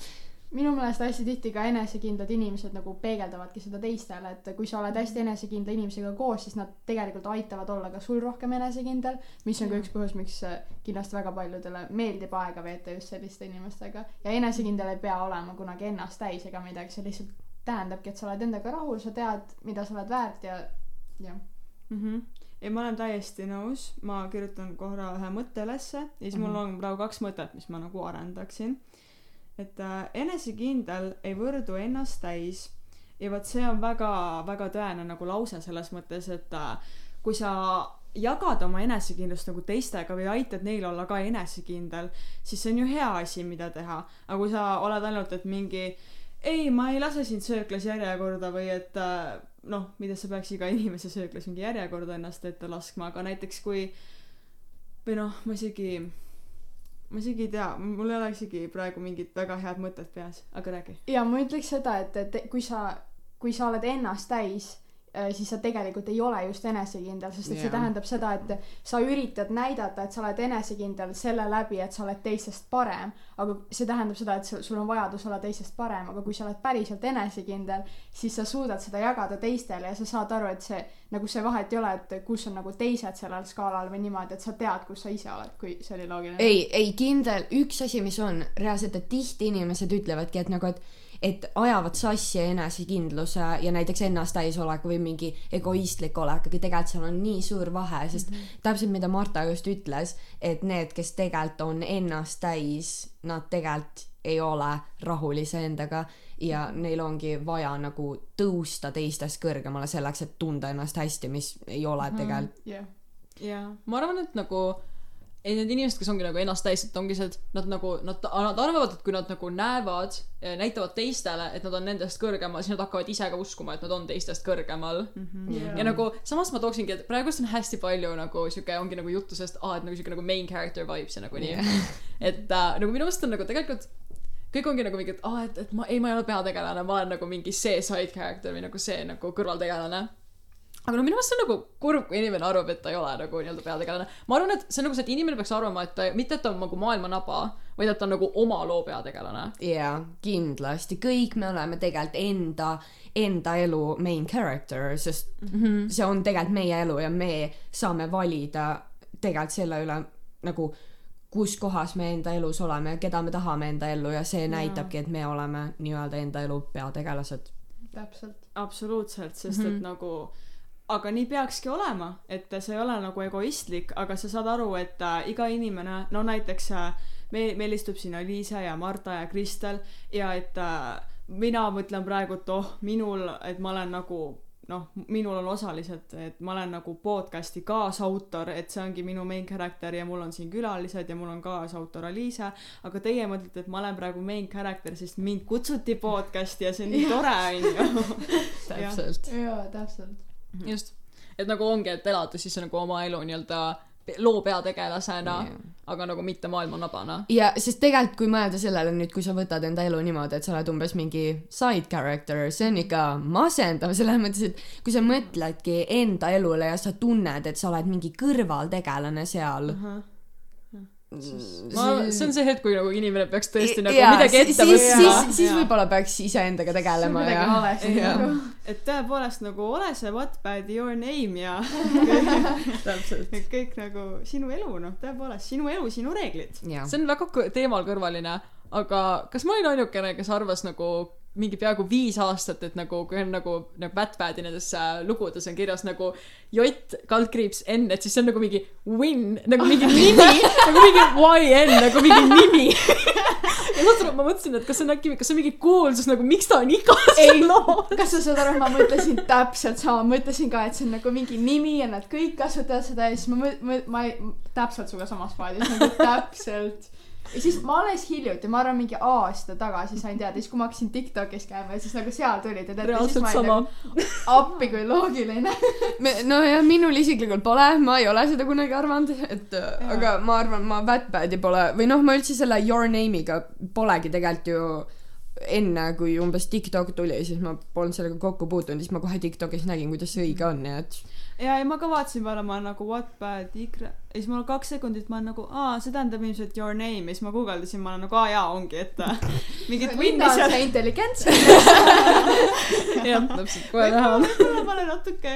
minu meelest hästi tihti ka enesekindlad inimesed nagu peegeldavadki seda teistele, et kui sa oled hästi enesekindla inimesega koos, siis nad tegelikult aitavad olla ka sul rohkem enesekindel, mis on ka üks põhjus, miks äh, kindlasti väga paljudele meeldib aega veeta just selliste inimestega. ja enesekindel ei pea olema kunagi ennast täis ega midagi, see lihtsalt tähendabki, et sa oled endaga rahul, sa tead, mida sa oled väärt ja, jah. mhmh. ei, ma olen täiesti nõus, ma kirjutan korra ühe mõtte ülesse ja siis mul on praegu kaks mõtet, mis ma nagu arendaksin. et äh, enesekindel ei võrdu ennast täis ja vot see on väga-väga tõene nagu lause selles mõttes, et äh, kui sa jagad oma enesekindlust nagu teistega või aitad neil olla ka enesekindel, siis see on ju hea asi, mida teha. aga kui sa oled ainult, et mingi ei, ma ei lase sind sööklas järjekorda või et äh, noh, mida sa peaks iga inimese sööklas mingi järjekorda ennast ette laskma, aga näiteks kui või noh, ma isegi ma isegi ei tea, mul ei ole isegi praegu mingit väga head mõtet peas, aga räägi. ja ma ütleks seda, et, et kui sa, kui sa oled ennast täis, siis sa tegelikult ei ole just enesekindel, sest et see Jah. tähendab seda, et sa üritad näidata, et sa oled enesekindel selle läbi, et sa oled teistest parem, aga see tähendab seda, et sul sul on vajadus olla teistest parem, aga kui sa oled päriselt enesekindel, siis sa suudad seda jagada teistele ja sa saad aru, et see nagu see vahet ei ole, et kus on nagu teised sellel skaalal või niimoodi, et sa tead, kus sa ise oled, kui see oli loogiline. ei, ei kindel, üks asi, mis on reaalselt, et tihti inimesed ütlevadki, et nagu, et et ajavad sassi enesekindluse ja näiteks ennastäisoleku või mingi egoistlik olek, aga tegelikult seal on nii suur vahe, sest mm -hmm. täpselt mida Marta just ütles, et need, kes tegelikult on ennast täis, nad tegelikult ei ole rahul iseendaga ja neil ongi vaja nagu tõusta teistest kõrgemale selleks, et tunda ennast hästi, mis ei ole tegelikult jah, jaa. ma arvan, et nagu ei need inimesed, kes ongi nagu ennast täis, et ongi see, et nad nagu, nad, nad arvavad, et kui nad nagu näevad, näitavad teistele, et nad on nendest kõrgemal, siis nad hakkavad ise ka uskuma, et nad on teistest kõrgemal mm. -hmm. ja nagu samas ma tooksingi, et praegust on hästi palju nagu sihuke ongi nagu juttu sellest, aa, et nagu sihuke nagu main character vibes ja nagu nii yeah. *laughs* et äh, nagu minu meelest on nagu tegelikult kõik ongi nagu mingi, et aa, et, et ma ei, ma ei ole peategelane, ma olen nagu mingi see side character või nagu see nagu kõrvaltegelane aga no minu meelest see on nagu kurb, kui inimene arvab, et ta ei ole nagu nii-öelda peategelane. ma arvan, et see on nagu see, et inimene peaks arvama, et ta, mitte et ta on nagu maailma naba, vaid et ta on nagu oma loo peategelane. jaa, kindlasti, kõik me oleme tegelikult enda, enda elu main character, sest mm -hmm. see on tegelikult meie elu ja me saame valida tegelikult selle üle nagu kus kohas me enda elus oleme ja keda me tahame enda ellu ja see näitabki, et me oleme nii-öelda enda elu peategelased. täpselt. absoluutselt, sest mm -hmm. et nagu aga nii peakski olema, et see ei ole nagu egoistlik, aga sa saad aru, et äh, iga inimene, no näiteks äh, me, meil istub siin Aliisa ja Marta ja Kristel ja et äh, mina mõtlen praegu, et oh, minul, et ma olen nagu noh, minul on osalised, et ma olen nagu podcast'i kaasautor, et see ongi minu main character ja mul on siin külalised ja mul on kaasautor Aliisa, aga teie mõtlete, et ma olen praegu main character, sest mind kutsuti podcast'i ja see on nii tore, onju. *laughs* täpselt. jaa, täpselt. just, et nagu ongi, et elada siis nagu oma elu nii-öelda loo peategelasena yeah., aga nagu mitte maailma nabana. ja sest tegelikult, kui mõelda sellele nüüd, kui sa võtad enda elu niimoodi, et sa oled umbes mingi side character, see on ikka masendav selles mõttes, et kui sa mõtledki enda elule ja sa tunned, et sa oled mingi kõrvaltegelane seal. ma, see on see hetk, kui nagu inimene peaks tõesti nagu Jaa, midagi ette siis, siis võtma., siis Jaa. võib-olla peaks iseendaga tegelema ja nagu. et tõepoolest nagu ole see Wattpad your name ja *laughs* täpselt. et kõik nagu sinu elu noh, tõepoolest sinu elu, sinu reeglid. see on väga teemal kõrvaline, aga kas ma olin ainukene, kes arvas nagu mingi peaaegu viis aastat, et nagu kui on nagu nagu Wattpadi nendes äh, lugudes on kirjas nagu J kaldkriips N, et siis see on nagu mingi win, *laughs* nagu mingi nimi, nagu mingi YN, nagu mingi nimi. ja aru, ma mõtlesin, et kas see on äkki, kas see on mingi kuulsus nagu, miks ta on igas ei loos. kas sa saad aru, ma mõtlesin täpselt sama, mõtlesin ka, et see on nagu mingi nimi ja nad kõik kasutavad seda ja siis ma mõ-, ma ei, täpselt sinuga samas paadis nagu täpselt. Ja siis ma alles hiljuti, ma arvan, mingi aasta tagasi sain teada, siis kui ma hakkasin Tiktokis käima ja siis nagu seal tulid ja tead, siis reaalselt ma olin sama nagu. appi kui loogiline. no ja minul isiklikult pole, ma ei ole seda kunagi arvanud, et ja. aga ma arvan, ma Wattpadi pole või noh, ma üldse selle Your Name'iga polegi tegelikult ju enne, kui umbes TikTok tuli, siis ma polnud sellega kokku puutunud, siis ma kohe TikTokis nägin, kuidas see õige on, nii et ja, ja ma ka vaatasin peale, ma nagu Wattpad, Ikra, ja siis mul on kaks sekundit, ma olen nagu, aa, see tähendab ilmselt your name ja siis ma guugeldasin, ma olen nagu, aa jaa, ongi, et äh, *laughs* mingit on seal. see intelligents. *laughs* jah, täpselt, kohe näha võib-olla ma olen natuke,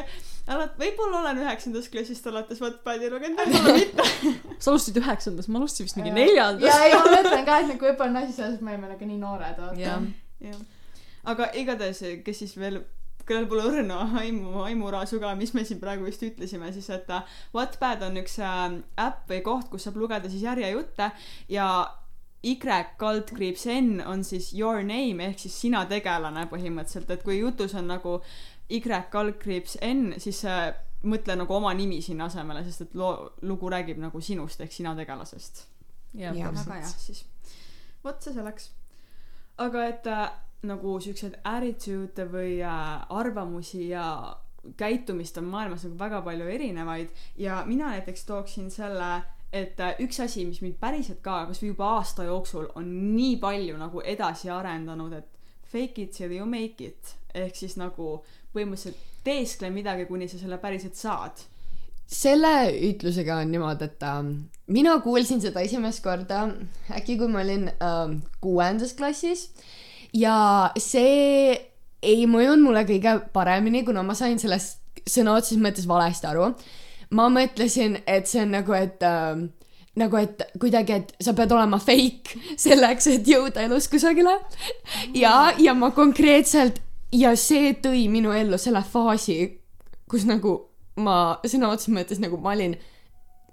alat-, võib-olla olen üheksandast klassist alates Wattpadi lugenud, võib-olla mitte. *laughs* sa alustasid üheksandas, ma alustasin vist mingi ja neljandas. ei, ma mõtlen ka, et nagu võib-olla on asi selles, et me oleme nagu nii noored, vaata jah, aga igatahes, kes siis veel, kellel pole õrna aimu, aimuraasu ka, mis me siin praegu just ütlesime, siis et äh, Wattpad on üks äh, äpp või koht, kus saab lugeda siis järjejutte ja Y kaldkriips N on siis your name ehk siis sina tegelane põhimõtteliselt, et kui jutus on nagu Y kaldkriips N, siis äh, mõtle nagu oma nimi sinna asemele, sest et loo, lugu räägib nagu sinust ehk sina tegelasest. väga hea, siis vot see selleks. aga et nagu siukseid attitude'e või äh, arvamusi ja käitumist on maailmas nagu väga palju erinevaid ja mina näiteks tooksin selle et äh, üks asi, mis mind päriselt ka kasvõi juba aasta jooksul on nii palju nagu edasi arendanud, et fake it till you make it ehk siis nagu põhimõtteliselt teeskle midagi, kuni sa selle päriselt saad. selle ütlusega on niimoodi, et ähm, mina kuulsin seda esimest korda äkki kui ma olin ähm, kuuendas klassis ja see ei mõjunud mulle kõige paremini, kuna ma sain sellest sõna otseses mõttes valesti aru. ma mõtlesin, et see on nagu, et ähm, nagu, et kuidagi, et sa pead olema fake *laughs* selleks, et jõuda elus kusagile. ja, ja ma konkreetselt ja see tõi minu ellu selle faasi, kus nagu ma sõna otseses mõttes nagu ma olin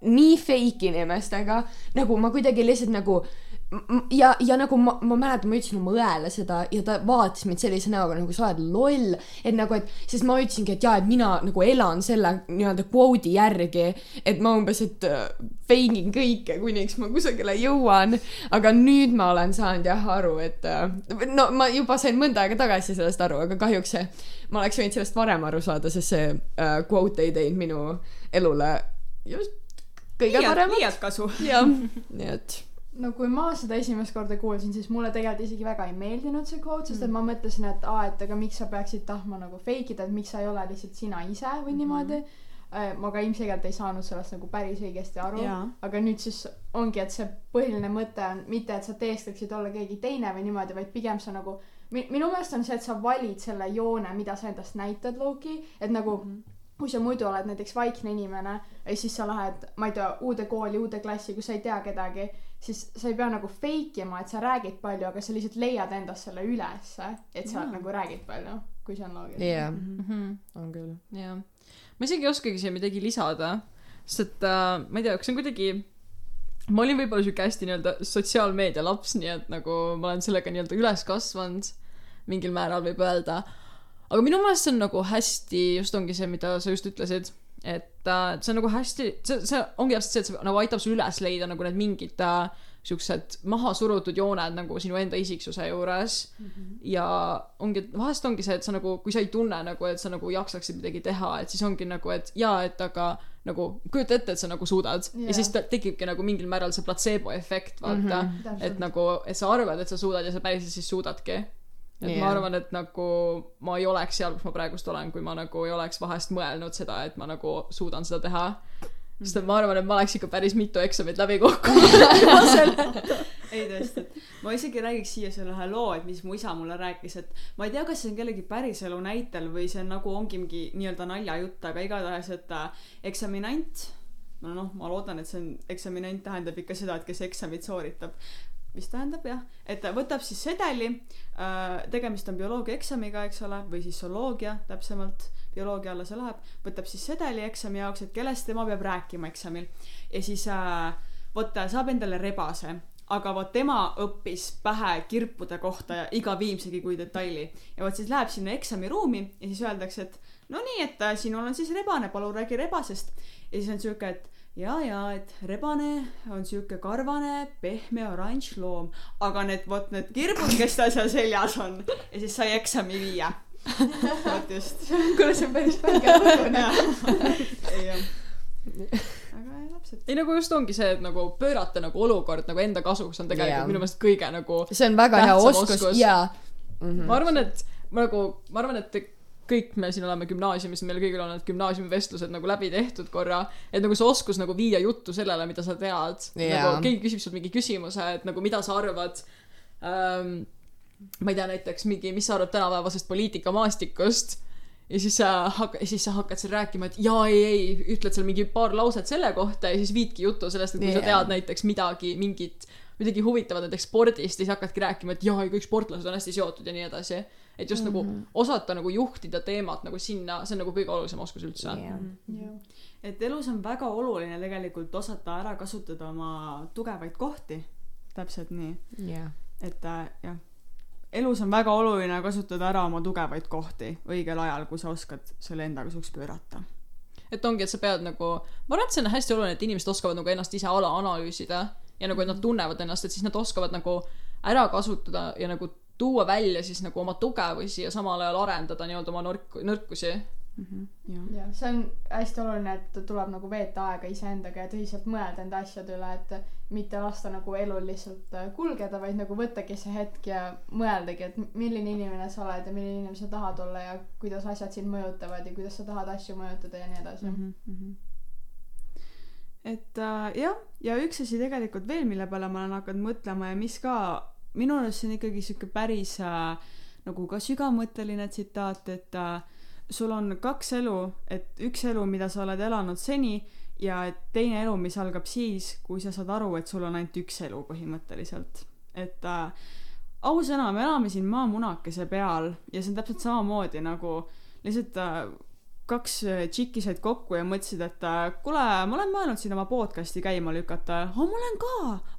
nii fake inimestega, nagu ma kuidagi lihtsalt nagu m- ja, ja nagu ma, ma mäletan, ma ütlesin oma õele seda ja ta vaatas mind sellise näoga nagu sa oled loll, et nagu, et sest ma ütlesingi, et jaa, et mina nagu elan selle nii-öelda kvoodi järgi, et ma umbes, et äh, fake in kõike, kuniks ma kusagile jõuan, aga nüüd ma olen saanud jah aru, et äh, no ma juba sain mõnda aega tagasi sellest aru, aga kahjuks see, ma oleks võinud sellest varem aru saada, sest see äh, quote ei teinud minu elule just kõige liialt, paremat. liialt kasu. jah, *laughs* nii et no kui ma seda esimest korda kuulsin, siis mulle tegelikult isegi väga ei meeldinud see quote, sest et ma mõtlesin, et aa, et aga miks sa peaksid tahtma nagu fake ida, et miks sa ei ole lihtsalt sina ise või niimoodi. ma ka ilmselgelt ei saanud sellest nagu päris õigesti aru, aga nüüd siis ongi, et see põhiline mõte on mitte, et sa teeskleksid olla keegi teine või niimoodi, vaid pigem sa nagu mi- minu meelest on see, et sa valid selle joone, mida sa endast näitad, Loki, et nagu mm -hmm kui sa muidu oled näiteks vaikne inimene ja siis sa lähed, ma ei tea, uude kooli, uude klassi, kus sa ei tea kedagi, siis sa ei pea nagu fake ima, et sa räägid palju, aga sa lihtsalt leiad endast selle ülesse, et sa Jaa. nagu räägid palju, kui see on loogiline jah, Mhm. on küll. jah, ma isegi ei oskagi siia midagi lisada, sest et äh, ma ei tea, kas see on kuidagi ma olin võib-olla siuke hästi nii-öelda sotsiaalmeedia laps, nii et nagu ma olen sellega nii-öelda üles kasvanud mingil määral võib öelda. aga minu meelest see on nagu hästi, just ongi see, mida sa just ütlesid, et äh, see on nagu hästi, see, see ongi täpselt see, et see nagu aitab sul üles leida nagu need mingid äh, siuksed maha surutud jooned nagu sinu enda isiksuse juures mm. -hmm. ja ongi, et vahest ongi see, et sa nagu, kui sa ei tunne nagu, et sa nagu jaksaksid midagi teha, et siis ongi nagu, et jaa, et aga nagu kujuta ette, et sa nagu suudad yeah. Ja siis ta- tekibki nagu mingil määral see platseebo efekt, vaata mm. -hmm. Et nagu, et sa arvad, et sa suudad ja sa päriselt siis suudadki. Et yeah. ma arvan, et nagu ma ei oleks seal, kus ma praegust olen, kui ma nagu ei oleks vahest mõelnud seda, et ma nagu suudan seda teha. sest et ma arvan, et ma oleks ikka päris mitu eksamit läbi kukkunud. *laughs* ei tõesti, ma isegi räägiks siia selle ühe loo, et mis mu isa mulle rääkis, et ma ei tea, kas see on kellegi päriselu näitel või see on nagu ongi mingi nii-öelda naljajutt, aga igatahes, et äh, eksaminant, no noh, ma loodan, et see on, eksaminant tähendab ikka seda, et kes eksamit sooritab mis tähendab jah, et ta võtab siis sedeli äh,, tegemist on bioloogiaeksamiga, eks ole, või siis zooloogia täpsemalt, bioloogia alla see läheb, võtab siis sedeli eksami jaoks, et kellest tema peab rääkima eksamil. Ja siis äh, vot ta saab endale rebase, aga vot tema õppis pähe kirpude kohta ja iga viimsegi kui detaili ja vot siis läheb sinna eksamiruumi ja siis öeldakse, et no nii, et äh, sinul on siis rebane, palun räägi rebasest. Ja siis on siuke, et ja, ja et rebane on siuke karvane pehme oranž loom, aga need vot need kirbud, kes tal seal seljas on ja siis sai eksami viia. vot just. kuule, see on päris väike lugu, jah. aga jah, täpselt. ei nagu just ongi see, et nagu pöörata nagu olukord nagu enda kasuks on tegelikult yeah. minu meelest kõige nagu see on väga hea oskus, oskus. jaa mm. -hmm. ma arvan, et ma nagu, ma arvan, et kõik me siin oleme gümnaasiumis, meil kõigil on need gümnaasiumivestlused nagu läbi tehtud korra, et nagu see oskus nagu viia juttu sellele, mida sa tead Jaa. nagu keegi küsib sult mingi küsimuse, et nagu mida sa arvad ähm,. ma ei tea, näiteks mingi, mis sa arvad tänapäevasest poliitikamaastikust ja siis sa hakka-, siis sa hakkad seal rääkima, et jaa, ei, ei, ütled seal mingi paar lauset selle kohta ja siis viidki juttu sellest, et kui yeah. sa tead näiteks midagi, mingit, midagi huvitavat näiteks spordist, siis hakkadki rääkima, et jaa, kõik sportlased on hästi seotud ja nii edasi. Et just mm -hmm. nagu osata nagu juhtida teemat nagu sinna, see on nagu kõige olulisem oskus üldse yeah.. et elus on väga oluline tegelikult osata ära kasutada oma tugevaid kohti. täpselt nii, jah, et äh, jah, elus on väga oluline kasutada ära oma tugevaid kohti õigel ajal, kui sa oskad selle enda kasuks pöörata. et ongi, et sa pead nagu, ma arvan, et see on hästi oluline, et inimesed oskavad nagu ennast ise ala analüüsida ja nagu, et nad tunnevad ennast, et siis nad oskavad nagu ära kasutada ja nagu tuua välja siis nagu oma tugevusi ja samal ajal arendada nii-öelda oma nõrk-, nõrkusi. jah. jah, see on hästi oluline, et tuleb nagu veeta aega iseendaga ja tõsiselt mõelda enda asjade üle, et mitte lasta nagu elul lihtsalt äh, kulgeda, vaid nagu võttagi see hetk ja mõeldagi, et milline inimene sa oled ja milline inimene sa tahad olla ja kuidas asjad sind mõjutavad ja kuidas sa tahad asju mõjutada ja nii edasi mm. Mhm, et äh, jah, ja üks asi tegelikult veel, mille peale ma olen hakanud mõtlema ja mis ka minu arust see on ikkagi sihuke päris äh, nagu ka sügavmõtteline tsitaat, et äh, sul on kaks elu, et üks elu, mida sa oled elanud seni ja teine elu, mis algab siis, kui sa saad aru, et sul on ainult üks elu põhimõtteliselt. et äh, ausõna, me elame siin maamunakese peal ja see on täpselt samamoodi nagu lihtsalt äh, kaks äh, tšikki said kokku ja mõtlesid, et äh, kuule, ma olen mõelnud siin oma podcast'i käima lükata. aa, ma olen ka,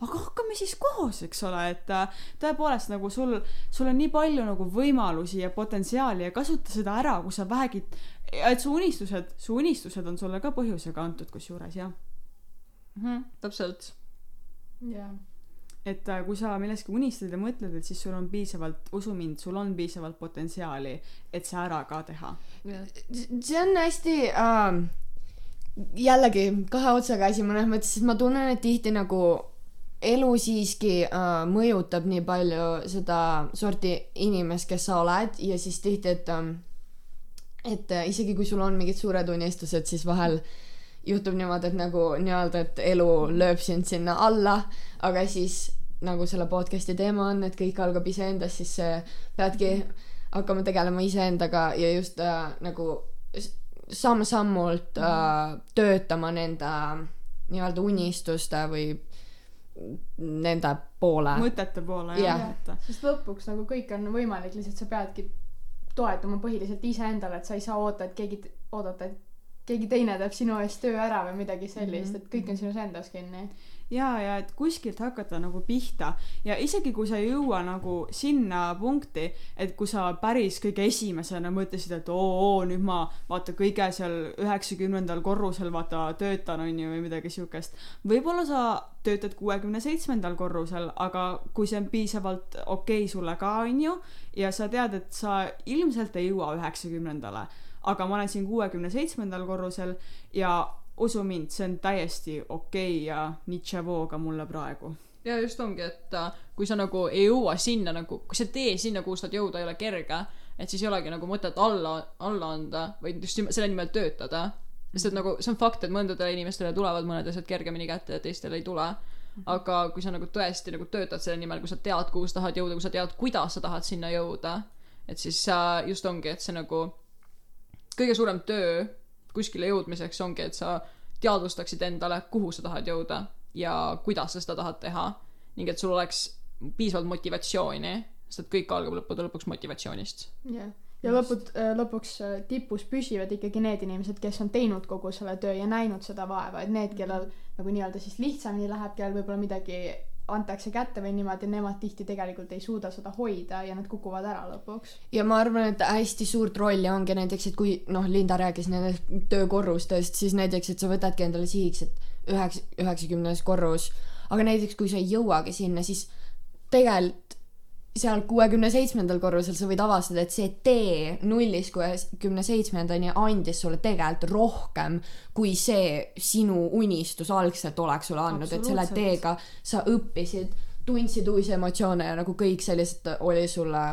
aga hakkame siis koos, eks ole, et äh, tõepoolest nagu sul, sul on nii palju nagu võimalusi ja potentsiaali ja kasuta seda ära, kui sa vähegi, et su unistused, su unistused on sulle ka põhjusega antud kusjuures jah. täpselt. jah, et äh, kui sa millestki unistad ja mõtled, et siis sul on piisavalt, usu mind, sul on piisavalt potentsiaali, et see ära ka teha. see on hästi äh, jällegi kahe otsaga asi mõnes mõttes, sest ma tunnen, et tihti nagu elu siiski äh, mõjutab nii palju seda sorti inimest, kes sa oled ja siis tihti, et ähm, et äh, isegi kui sul on mingid suured unistused, siis vahel juhtub niimoodi, et nagu nii-öelda, et elu lööb sind sinna alla, aga siis nagu selle podcast'i teema on, et kõik algab iseendast, siis peadki hakkama tegelema iseendaga ja just äh, nagu samm-sammult äh, töötama nende nii-öelda unistuste või nende poole. mõtete poole Jah. jah, et sest lõpuks nagu kõik on võimalik, lihtsalt sa peadki toetuma põhiliselt iseendale, et sa ei saa oota, et keegi, oodata, et keegi teine teeb sinu eest töö ära või midagi sellist, et kõik on sinus endas kinni. ja, ja et kuskilt hakata nagu pihta ja isegi kui sa ei jõua nagu sinna punkti, et kui sa päris kõige esimesena mõtlesid, et oo, oo, nüüd ma vaata kõige seal üheksakümnendal korrusel vaata töötan onju või midagi siukest. võib-olla sa töötad kuuekümne seitsmendal korrusel, aga kui see on piisavalt okei okay sulle ka onju ja sa tead, et sa ilmselt ei jõua üheksakümnendale, aga ma olen siin kuuekümne seitsmendal korrusel ja usu mind, see on täiesti okei okay ja nitševooga mulle praegu. ja just ongi, et äh, kui sa nagu ei jõua sinna nagu, kui see tee sinna, kuhu sa tahad jõuda, ei ole kerge, et siis ei olegi nagu mõtet alla, alla anda, vaid just selle nimel töötada. sest et nagu see on fakt, et mõndadele inimestele tulevad mõned asjad kergemini kätte ja teistele ei tule. aga kui sa nagu tõesti nagu töötad selle nimel, kui sa tead, kuhu sa tahad jõuda, kui sa tead, kuidas sa tahad sinna jõuda, et siis äh, just ongi, et see nagu kõige suurem töö kuskile jõudmiseks ongi, et sa teadvustaksid endale, kuhu sa tahad jõuda ja kuidas sa seda tahad teha. ning et sul oleks piisavalt motivatsiooni, sest et kõik algab lõppude lõpuks motivatsioonist. jah, ja lõput-, lõpuks äh, tipus püsivad ikkagi need inimesed, kes on teinud kogu selle töö ja näinud seda vaeva, et need, kellel nagu nii-öelda siis lihtsamini läheb, kellel võib-olla midagi antakse kätte või niimoodi, nemad tihti tegelikult ei suuda seda hoida ja nad kukuvad ära lõpuks. ja ma arvan, et hästi suurt rolli ongi näiteks, et kui noh, Linda rääkis nendest töökorrustest, siis näiteks, et sa võtadki endale sihiks, et üheks, üheksakümnes korrus, aga näiteks kui sa ei jõuagi sinna, siis tegelikult seal kuuekümne seitsmendal korrusel sa võid avastada, et see tee nullist kuuekümne seitsmendani andis sulle tegelikult rohkem, kui see sinu unistus algselt oleks sulle andnud, et selle teega sa õppisid, tundsid uusi emotsioone ja nagu kõik sellised oli sulle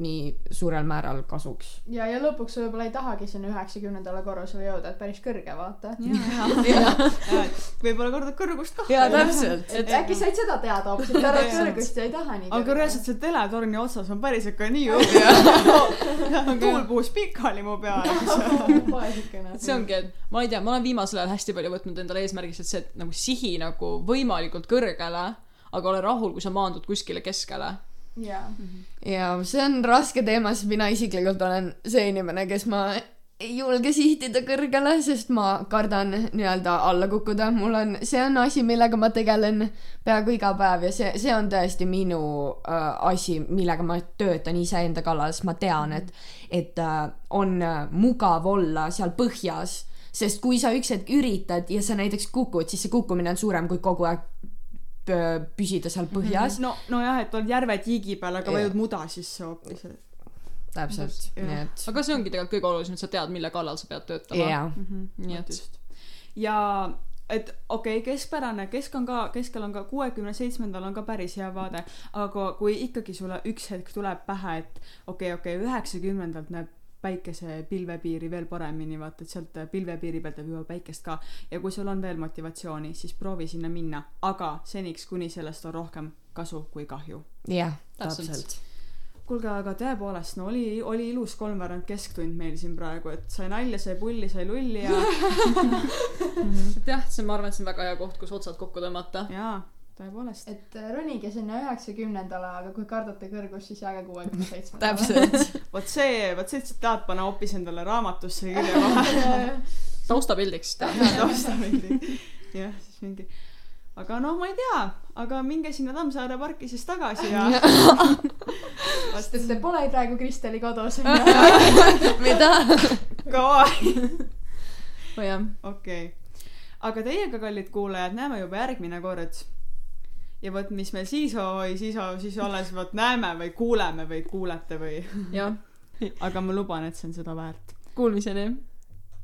nii suurel määral kasuks. ja, ja lõpuks sa võib-olla ei tahagi sinna üheksakümnendale korrusele jõuda, et päris kõrge, vaata. ja, ja, ja, võib-olla kordad kõrgust kah. jaa, täpselt. et äkki said seda teada hoopis, et Jaa. kõrgust ja ei taha nii aga reaalselt see teletorni otsas on päris ikka nii õudne. tuul puhus pikali mu peale. *laughs* vaesekene. see ongi, et ma ei tea, ma olen viimasel ajal hästi palju võtnud endale eesmärgiks, et see et nagu sihi nagu võimalikult kõrgele, aga ole rahul, kui sa maandud kuskile keskele. jaa. ja see on raske teema, sest mina isiklikult olen see inimene, kes ma ei julge sihtida kõrgele, sest ma kardan nii-öelda alla kukkuda, mul on, see on asi, millega ma tegelen peaaegu iga päev ja see, see on tõesti minu äh, asi, millega ma töötan iseenda kallal, sest ma tean, et, et äh, on äh, mugav olla seal põhjas, sest kui sa üks hetk üritad ja sa näiteks kukud, siis see kukkumine on suurem kui kogu aeg püsida seal põhjas. no, nojah, et oled järve tiigi peal, aga vajud muda sisse hoopis. täpselt, nii et aga see ongi tegelikult kõige olulisem, et sa tead, mille kallal sa pead töötama. Jaa, Mhm, Nii vot et- ja et okei okay,, keskpärane, kesk on ka, keskel on ka kuuekümne seitsmendal on ka päris hea vaade, aga kui ikkagi sulle üks hetk tuleb pähe, et okei okay,, okei okay,, üheksakümnendalt näeb päikese pilvepiiri veel paremini, vaata, et sealt pilvepiiri pealt näeb juba päikest ka ja kui sul on veel motivatsiooni, siis proovi sinna minna, aga seniks, kuni sellest on rohkem kasu kui kahju. jah, Täpselt. täpselt. kuulge, aga tõepoolest, no oli, oli ilus kolmveerand kesktund meil siin praegu, et sai nalja, sai pulli, sai lulli ja *laughs* *laughs* et jah, see, ma arvan, et see on väga hea koht, kus otsad kokku tõmmata. jaa, tõepoolest. et äh, ronige sinna üheksakümnendale, aga kui kardate kõrgust, siis jääge kuuekümne seitsmendale. täpselt. *laughs* vot see, vot see tsitaat pane hoopis endale raamatusse külje vahele. taustapildiks. taustapildi. jah, siis mingi, aga noh, ma ei tea, aga minge sinna Tammsaare parki siis tagasi ja. *laughs* sest et te pole praegu Kristeli kodus *laughs* mida? kaua. nojah, okei, aga teiega, kallid kuulajad, näeme juba järgmine kord. Ja vot, mis me siis, oi siis, siis alles vot näeme või kuuleme või kuulete või, *laughs* aga ma luban, et see on seda väärt. kuulmiseni